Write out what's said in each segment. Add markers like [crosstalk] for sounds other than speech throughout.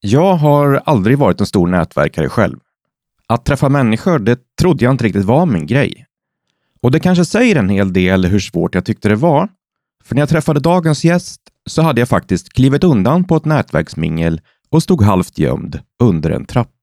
Jag har aldrig varit en stor nätverkare själv. Att träffa människor, det trodde jag inte riktigt var min grej. Och det kanske säger en hel del hur svårt jag tyckte det var. För när jag träffade dagens gäst så hade jag faktiskt klivit undan på ett nätverksmingel och stod halvt gömd under en trappa.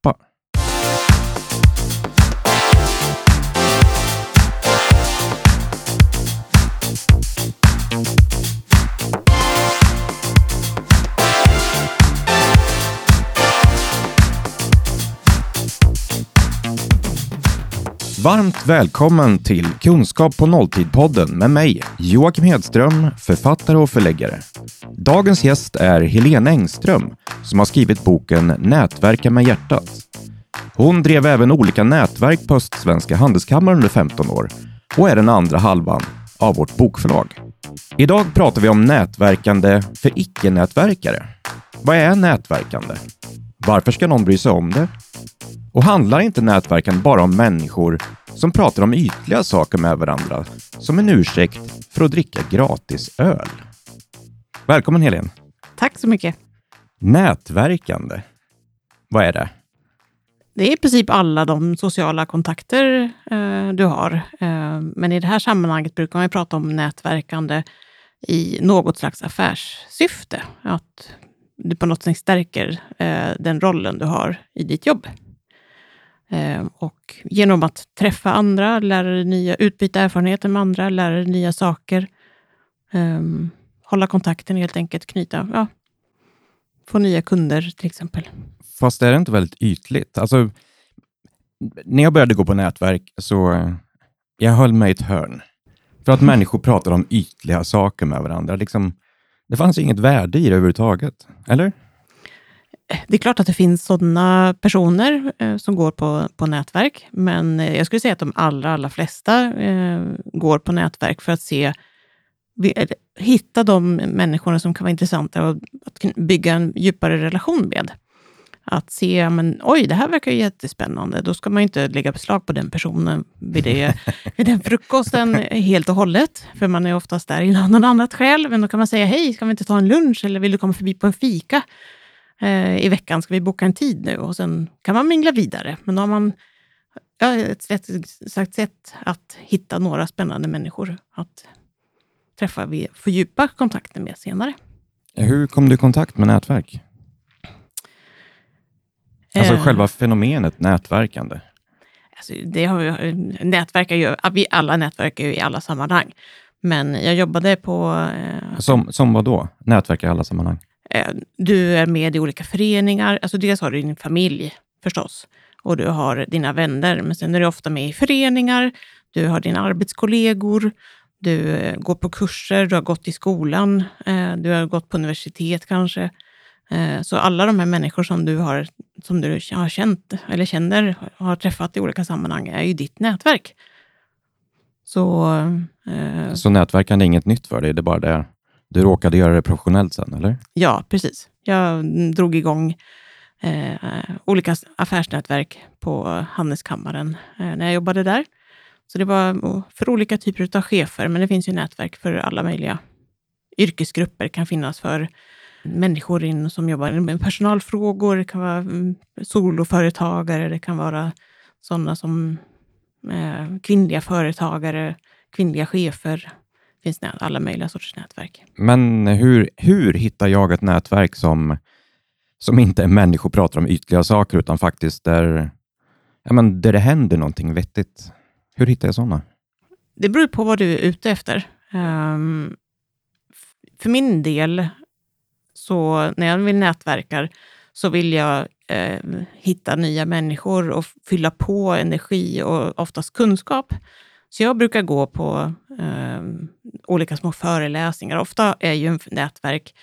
Varmt välkommen till Kunskap på nolltid-podden med mig, Joakim Hedström, författare och förläggare. Dagens gäst är Helene Engström som har skrivit boken Nätverka med hjärtat. Hon drev även olika nätverk på Östsvenska Handelskammaren under 15 år och är den andra halvan av vårt bokförlag. Idag pratar vi om nätverkande för icke-nätverkare. Vad är nätverkande? Varför ska någon bry sig om det? Och handlar inte nätverkan bara om människor som pratar om ytliga saker med varandra som en ursäkt för att dricka gratis öl? Välkommen Helene! Tack så mycket! Nätverkande, vad är det? Det är i princip alla de sociala kontakter eh, du har. Eh, men i det här sammanhanget brukar man prata om nätverkande i något slags affärssyfte. Att du på något sätt stärker eh, den rollen du har i ditt jobb. Ehm, och genom att träffa andra, lära dig nya, utbyta erfarenheter med andra, lära dig nya saker, um, hålla kontakten helt enkelt, knyta, ja, få nya kunder till exempel. Fast är det inte väldigt ytligt? Alltså, när jag började gå på nätverk så jag höll mig i ett hörn. För att människor pratar om ytliga saker med varandra. Liksom, det fanns inget värde i det överhuvudtaget, eller? Det är klart att det finns sådana personer eh, som går på, på nätverk, men eh, jag skulle säga att de allra, allra flesta eh, går på nätverk för att se, hitta de människorna som kan vara intressanta och att bygga en djupare relation med. Att se, men oj, det här verkar ju jättespännande. Då ska man inte lägga beslag på den personen vid, det, [laughs] vid den frukosten helt och hållet, för man är oftast där i någon annat skäl. Men då kan man säga, hej, ska vi inte ta en lunch eller vill du komma förbi på en fika? Eh, i veckan. Ska vi boka en tid nu? Och sen kan man mingla vidare. Men då har man ja, ett sagt sätt att hitta några spännande människor att träffa och fördjupa kontakten med senare. Hur kom du i kontakt med nätverk? Alltså eh, själva fenomenet nätverkande. Alltså det har vi, nätverkar ju, vi alla nätverkar ju i alla sammanhang. Men jag jobbade på... Eh, som, som vad då? Nätverka i alla sammanhang? Eh, du är med i olika föreningar. Alltså dels har du din familj förstås och du har dina vänner. Men sen är du ofta med i föreningar. Du har dina arbetskollegor. Du eh, går på kurser, du har gått i skolan, eh, du har gått på universitet kanske. Så alla de här människor som du har, som du har känt eller känner, har träffat i olika sammanhang, är ju ditt nätverk. Så, så nätverkande är inget nytt för dig, det är bara det du råkade göra det professionellt sen, eller? Ja, precis. Jag mm, drog igång eh, olika affärsnätverk på Handelskammaren eh, när jag jobbade där. Så det var för olika typer av chefer, men det finns ju nätverk för alla möjliga yrkesgrupper. Det kan finnas för människor in, som jobbar med personalfrågor, det kan vara mm, soloföretagare, det kan vara sådana som eh, kvinnliga företagare, kvinnliga chefer, finns det alla möjliga sorters nätverk. Men hur, hur hittar jag ett nätverk som, som inte är människor pratar om ytliga saker, utan faktiskt där, ja, men där det händer någonting vettigt? Hur hittar jag sådana? Det beror på vad du är ute efter. Um, för min del, så när jag vill nätverka, så vill jag eh, hitta nya människor och fylla på energi och oftast kunskap. Så jag brukar gå på eh, olika små föreläsningar. Ofta är ju en nätverk,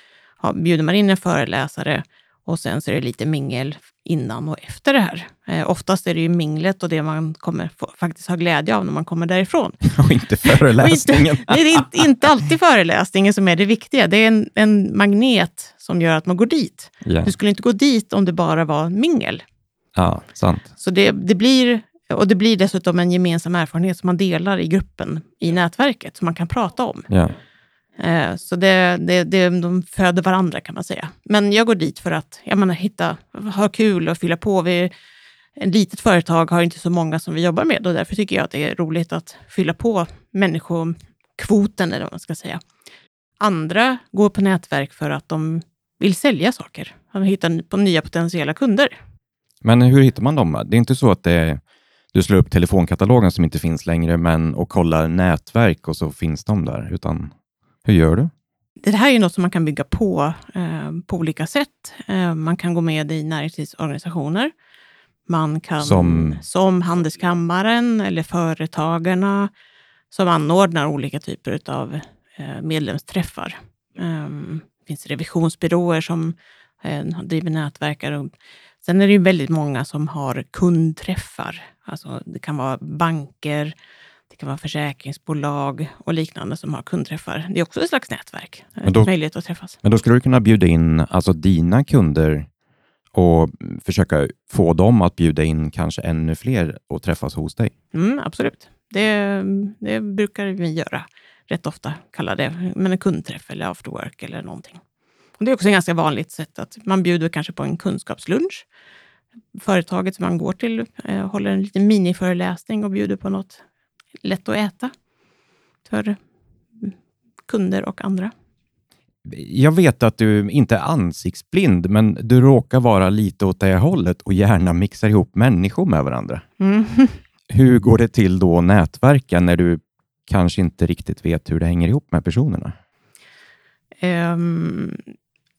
ja, bjuder man in en föreläsare och sen så är det lite mingel innan och efter det här. Eh, oftast är det ju minglet och det man kommer få, faktiskt ha glädje av när man kommer därifrån. [laughs] Och inte föreläsningen. inte, det är inte, inte, alltid föreläsningen som är det viktiga. Det är en, en magnet som gör att man går dit. Yeah. Du skulle inte gå dit om det bara var mingel. Ja, sant. Så det, det blir och det blir dessutom en gemensam erfarenhet som man delar i gruppen, i nätverket, som man kan prata om. Ja. Eh, så det, det, det, de föder varandra kan man säga. Men jag går dit för att jag menar, hitta, ha kul och fylla på. Vi, ett litet företag har inte så många som vi jobbar med och därför tycker jag att det är roligt att fylla på människokvoten, eller vad man ska säga. Andra går på nätverk för att de vill sälja saker. De hittar på nya potentiella kunder. Men hur hittar man dem? Det är inte så att det, du slår upp telefonkatalogen som inte finns längre men, och kollar nätverk och så finns de där, utan hur gör du? Det här är något som man kan bygga på eh, på olika sätt. Eh, man kan gå med i näringslivsorganisationer. Man kan, Som? som Handelskammaren eller Företagarna, som anordnar olika typer av eh, medlemsträffar. Eh, det finns revisionsbyråer som eh, driver nätverkar. Och sen är det ju väldigt många som har kundträffar. Alltså det kan vara banker, det kan vara försäkringsbolag och liknande som har kundträffar. Det är också ett slags nätverk, Men då- möjlighet att träffas. Men då skulle du kunna bjuda in alltså dina kunder och försöka få dem att bjuda in kanske ännu fler och träffas hos dig. Mm, absolut. Det, det brukar vi göra rätt ofta. Kalla det men en kundträff eller after work eller någonting. Och det är också ett ganska vanligt sätt att man bjuder kanske på en kunskapslunch. Företaget som man går till eh, håller en liten miniföreläsning och bjuder på något lätt att äta för kunder och andra. Jag vet att du inte är ansiktsblind, men du råkar vara lite åt det hållet och gärna mixar ihop människor med varandra. Mm. [laughs] Hur går det till då att nätverka när du kanske inte riktigt vet hur det hänger ihop med personerna? Ehm,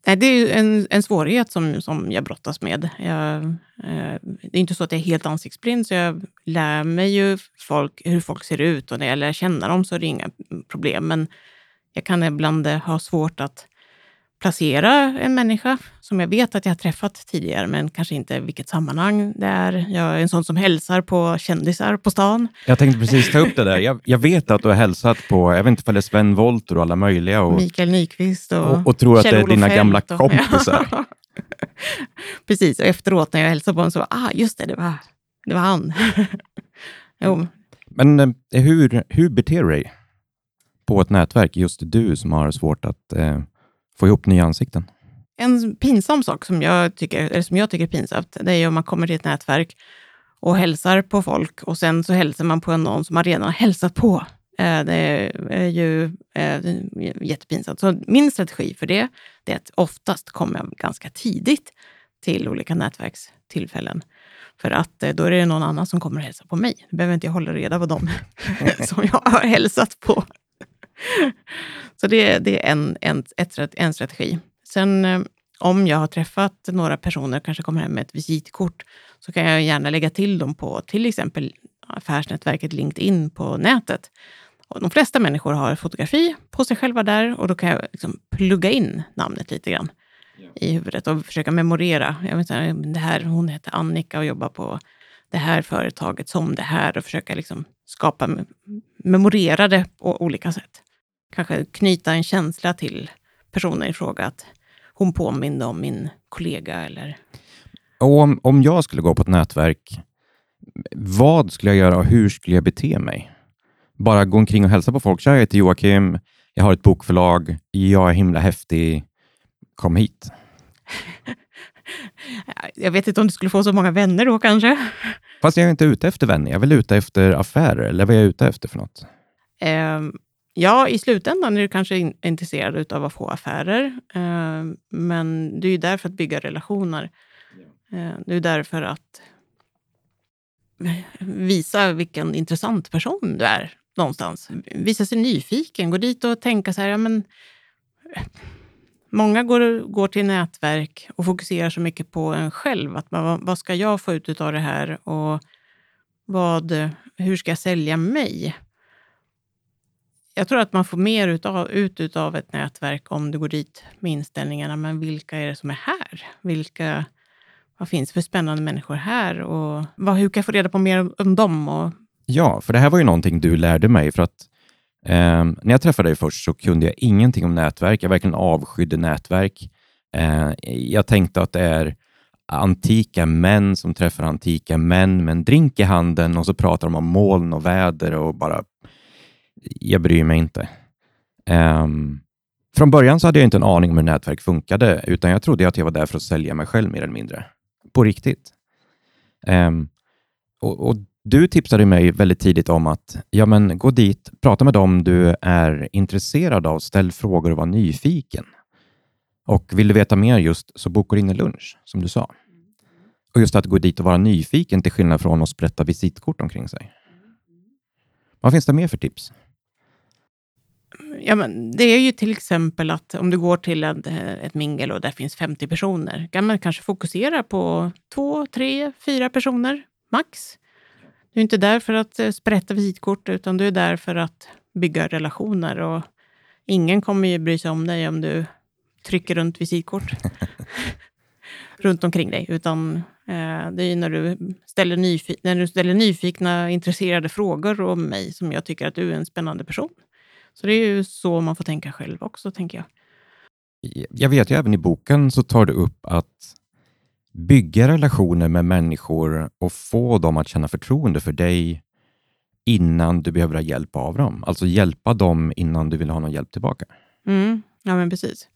nej, det är en, en svårighet som, som jag brottas med. Jag, eh, det är inte så att jag är helt ansiktsblind, så jag lär mig ju folk, hur folk ser ut och när jag lär känna dem så är det inga problem. Men jag kan ibland eh, ha svårt att placera en människa som jag vet att jag har träffat tidigare, men kanske inte vilket sammanhang det är. Jag är en sån som hälsar på kändisar på stan. Jag tänkte precis ta upp det där. Jag, jag vet att du har hälsat på, jag vet inte om det är Sven Wollter och alla möjliga. Och, Mikael Nyqvist och, och, och tror att det är dina gamla och- kompisar. Ja. [laughs] Precis, och efteråt när jag hälsade på honom så var ah, just det, det var, det var han. [laughs] jo, Men eh, hur, hur beter du dig på ett nätverk, just du som har svårt att eh, få ihop nya ansikten? en pinsam sak som jag, tycker, eller som jag tycker är pinsamt, det är ju om man kommer till ett nätverk och hälsar på folk och sen så hälsar man på någon som man redan har hälsat på. Eh, Det är ju eh, jättepinsamt. Så min strategi för det, det är att oftast kommer jag ganska tidigt till olika nätverkstillfällen. För att eh, då är det någon annan som kommer och hälsa på mig. Då behöver inte jag hålla reda på dem [laughs] [laughs] som jag har hälsat på. [laughs] Så det, det är en, en, ett, en strategi. Sen eh, om jag har träffat några personer, kanske kommer hem med ett visitkort, så kan jag gärna lägga till dem på till exempel affärsnätverket LinkedIn på nätet. Och de flesta människor har fotografi på sig själva där och då kan jag liksom plugga in namnet lite grann i huvudet och försöka memorera. Jag vet inte, det här, hon heter Annika och jobbar på det här företaget som det här och försöka liksom skapa, memorera det på olika sätt. Kanske knyta en känsla till personen i fråga att hon påminde om min kollega eller Och om, om jag skulle gå på ett nätverk, vad skulle jag göra och hur skulle jag bete mig? Bara gå omkring och hälsa på folk. Tja, jag heter Joakim, jag har ett bokförlag, jag är himla häftig, kom hit. [laughs] Jag vet inte om du skulle få så många vänner då kanske. Fast jag är inte ute efter vänner, jag är väl ute efter affärer, eller vad är jag ute efter för något? Ehm, ja, i slutändan är du kanske in- intresserad av att få affärer. Ehm, men du är ju där för att bygga relationer. Ehm, du är där för att visa vilken intressant person du är någonstans. Visa sig nyfiken, gå dit och tänka så här, ja men Många går, går till nätverk och fokuserar så mycket på en själv. Att man, vad ska jag få ut av det här och vad, hur ska jag sälja mig? Jag tror att man får mer utav, ut utav ett nätverk om du går dit med inställningarna, men vilka är det som är här? Vilka, vad finns det för spännande människor här? Och vad, hur kan jag få reda på mer om, om dem? Och, Ja, för det här var ju någonting du lärde mig. För att eh, när jag träffade dig först så kunde jag ingenting om nätverk. Jag verkligen avskydde nätverk. Eh, jag tänkte att det är antika män som träffar antika män med en drink i handen och så pratar de om moln och väder och bara... Jag bryr mig inte. Um, Från början så hade jag inte en aning om hur nätverk funkade, utan jag trodde att jag var där för att sälja mig själv mer eller mindre. På riktigt. Um, och, och, Du tipsade mig väldigt tidigt om att ja, men gå dit, prata med dem du är intresserad av, ställ frågor och var nyfiken. Och vill du veta mer just så boka in en lunch, som du sa. Och just att gå dit och vara nyfiken till skillnad från att sprätta visitkort omkring sig. Vad finns det mer för tips? Ja, men det är ju till exempel att om du går till ett, ett mingel och där finns 50 personer, kan man kanske fokusera på två, tre, fyra personer max. Du är inte där för att eh, sprätta visitkort, utan du är där för att bygga relationer. Och ingen kommer ju bry sig om dig om du trycker runt visitkort [laughs] runt omkring dig, utan eh, det är när du, ställer nyfi- när du ställer nyfikna, intresserade frågor om mig som jag tycker att du är en spännande person. Så det är ju så man får tänka själv också, tänker jag. Jag vet ju även i boken så tar du upp att bygga relationer med människor och få dem att känna förtroende för dig innan du behöver ha hjälp av dem. Alltså hjälpa dem innan du vill ha någon hjälp tillbaka. Mm, ja, men precis.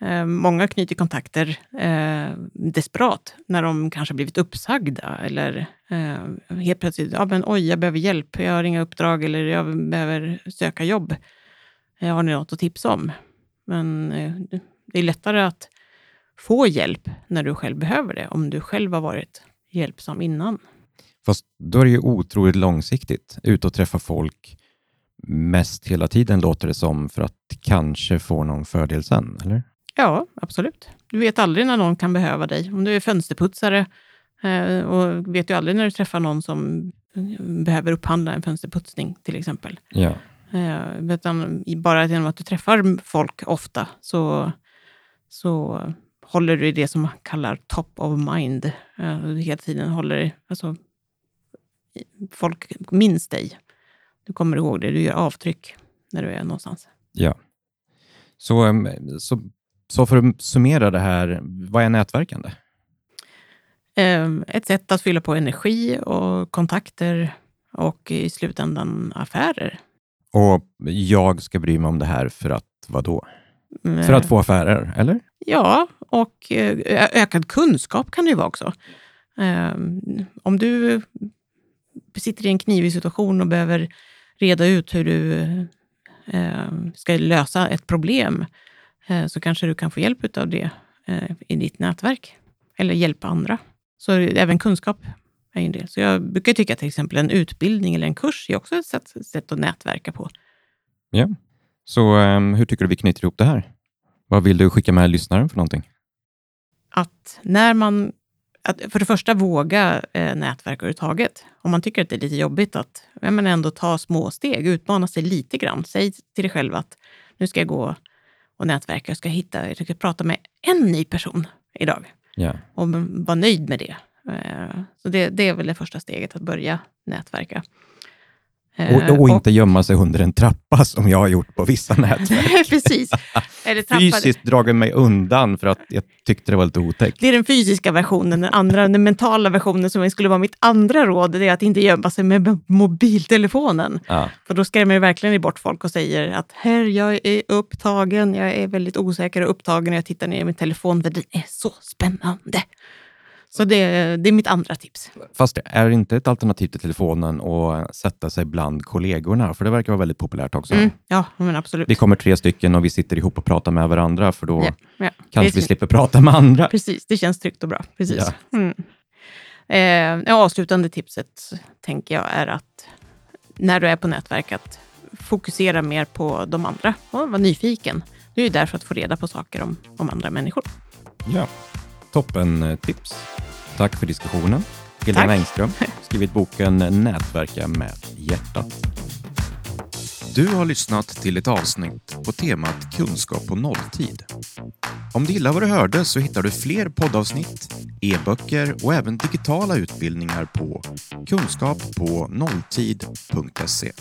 Eh, många knyter kontakter eh, desperat när de kanske blivit uppsagda eller eh, helt plötsligt, ja men oj, jag behöver hjälp, jag har inga uppdrag eller jag behöver söka jobb. Jag har ni något att tipsa om? Men eh, det är lättare att få hjälp när du själv behöver det, om du själv har varit hjälpsam innan. Fast då är det ju otroligt långsiktigt. Ut och träffa folk mest hela tiden låter det som för att kanske få någon fördel sen, eller? Ja, absolut. Du vet aldrig när någon kan behöva dig. Om du är fönsterputsare eh, och vet du aldrig när du träffar någon som behöver upphandla en fönsterputsning till exempel. Ja. Eh, utan bara genom att du träffar folk ofta så, så håller du i det som man kallar top of mind. Eh, hela tiden håller, alltså, folk minns dig. Du kommer ihåg det, du gör avtryck när du är någonstans. Ja. Så, så så för att summera det här, vad är nätverkande? Ehm, ett sätt att fylla på energi och kontakter och i slutändan affärer. Och jag ska bry mig om det här för att vad då? Mm. För att få affärer, eller? Ja, och eh, ökad kunskap kan det ju vara också. Ehm, om du sitter i en knivig situation och behöver reda ut hur du eh, ska lösa ett problem, Eh, så kanske du kan få hjälp av det eh, i ditt nätverk. Eller hjälpa andra. Så även kunskap är en del. Så jag brukar tycka till exempel en utbildning eller en kurs är också ett sätt, sätt att nätverka på. Ja. Så um, hur tycker du vi knyter ihop det här? Vad vill du skicka med lyssnaren för någonting? Att när man att för det första våga eh, nätverka överhuvudtaget. Om man tycker att det är lite jobbigt att men ändå ta små steg, utmana sig lite grann. Säg till dig själv att nu ska jag gå och nätverka. Jag ska hitta, jag ska prata med en ny person idag. Yeah. Och vara nöjd med det. Eh, så det, det, är väl det första steget, att börja nätverka. Och, och, inte gömma sig under en trappa [laughs] som jag har gjort på vissa [laughs] nätverk. Precis. Fysiskt dragit mig undan för att jag tyckte det var lite otäckt. Det är den fysiska versionen. Den andra, den mentala versionen som skulle vara mitt andra råd, det är att inte gömma sig med mobiltelefonen. Ja. För då skrämmer det verkligen bort folk och säger att här, jag är upptagen, jag är väldigt osäker och upptagen och jag tittar ner i min telefon för den är så spännande. Så det, det är mitt andra tips. Fast är det inte ett alternativ till telefonen att sätta sig bland kollegorna? För det verkar vara väldigt populärt också. Mm, ja, men absolut. Vi kommer tre stycken och vi sitter ihop och pratar med varandra, för då ja, ja. kanske vi slipper prata med andra. Precis, det känns tryggt och bra. Precis. Ja. Mm. Eh, avslutande tipset, tänker jag, är att när du är på nätverk, att fokusera mer på de andra och vara nyfiken. Du är där för att få reda på saker om, om andra människor. Ja. Toppen tips. Tack för diskussionen. Helena Engström, skrivit boken Nätverka med hjärtat. Du har lyssnat till ett avsnitt på temat kunskap på nolltid. Om du gillar vad du hörde så hittar du fler poddavsnitt, e-böcker och även digitala utbildningar på kunskap på nolltid.se.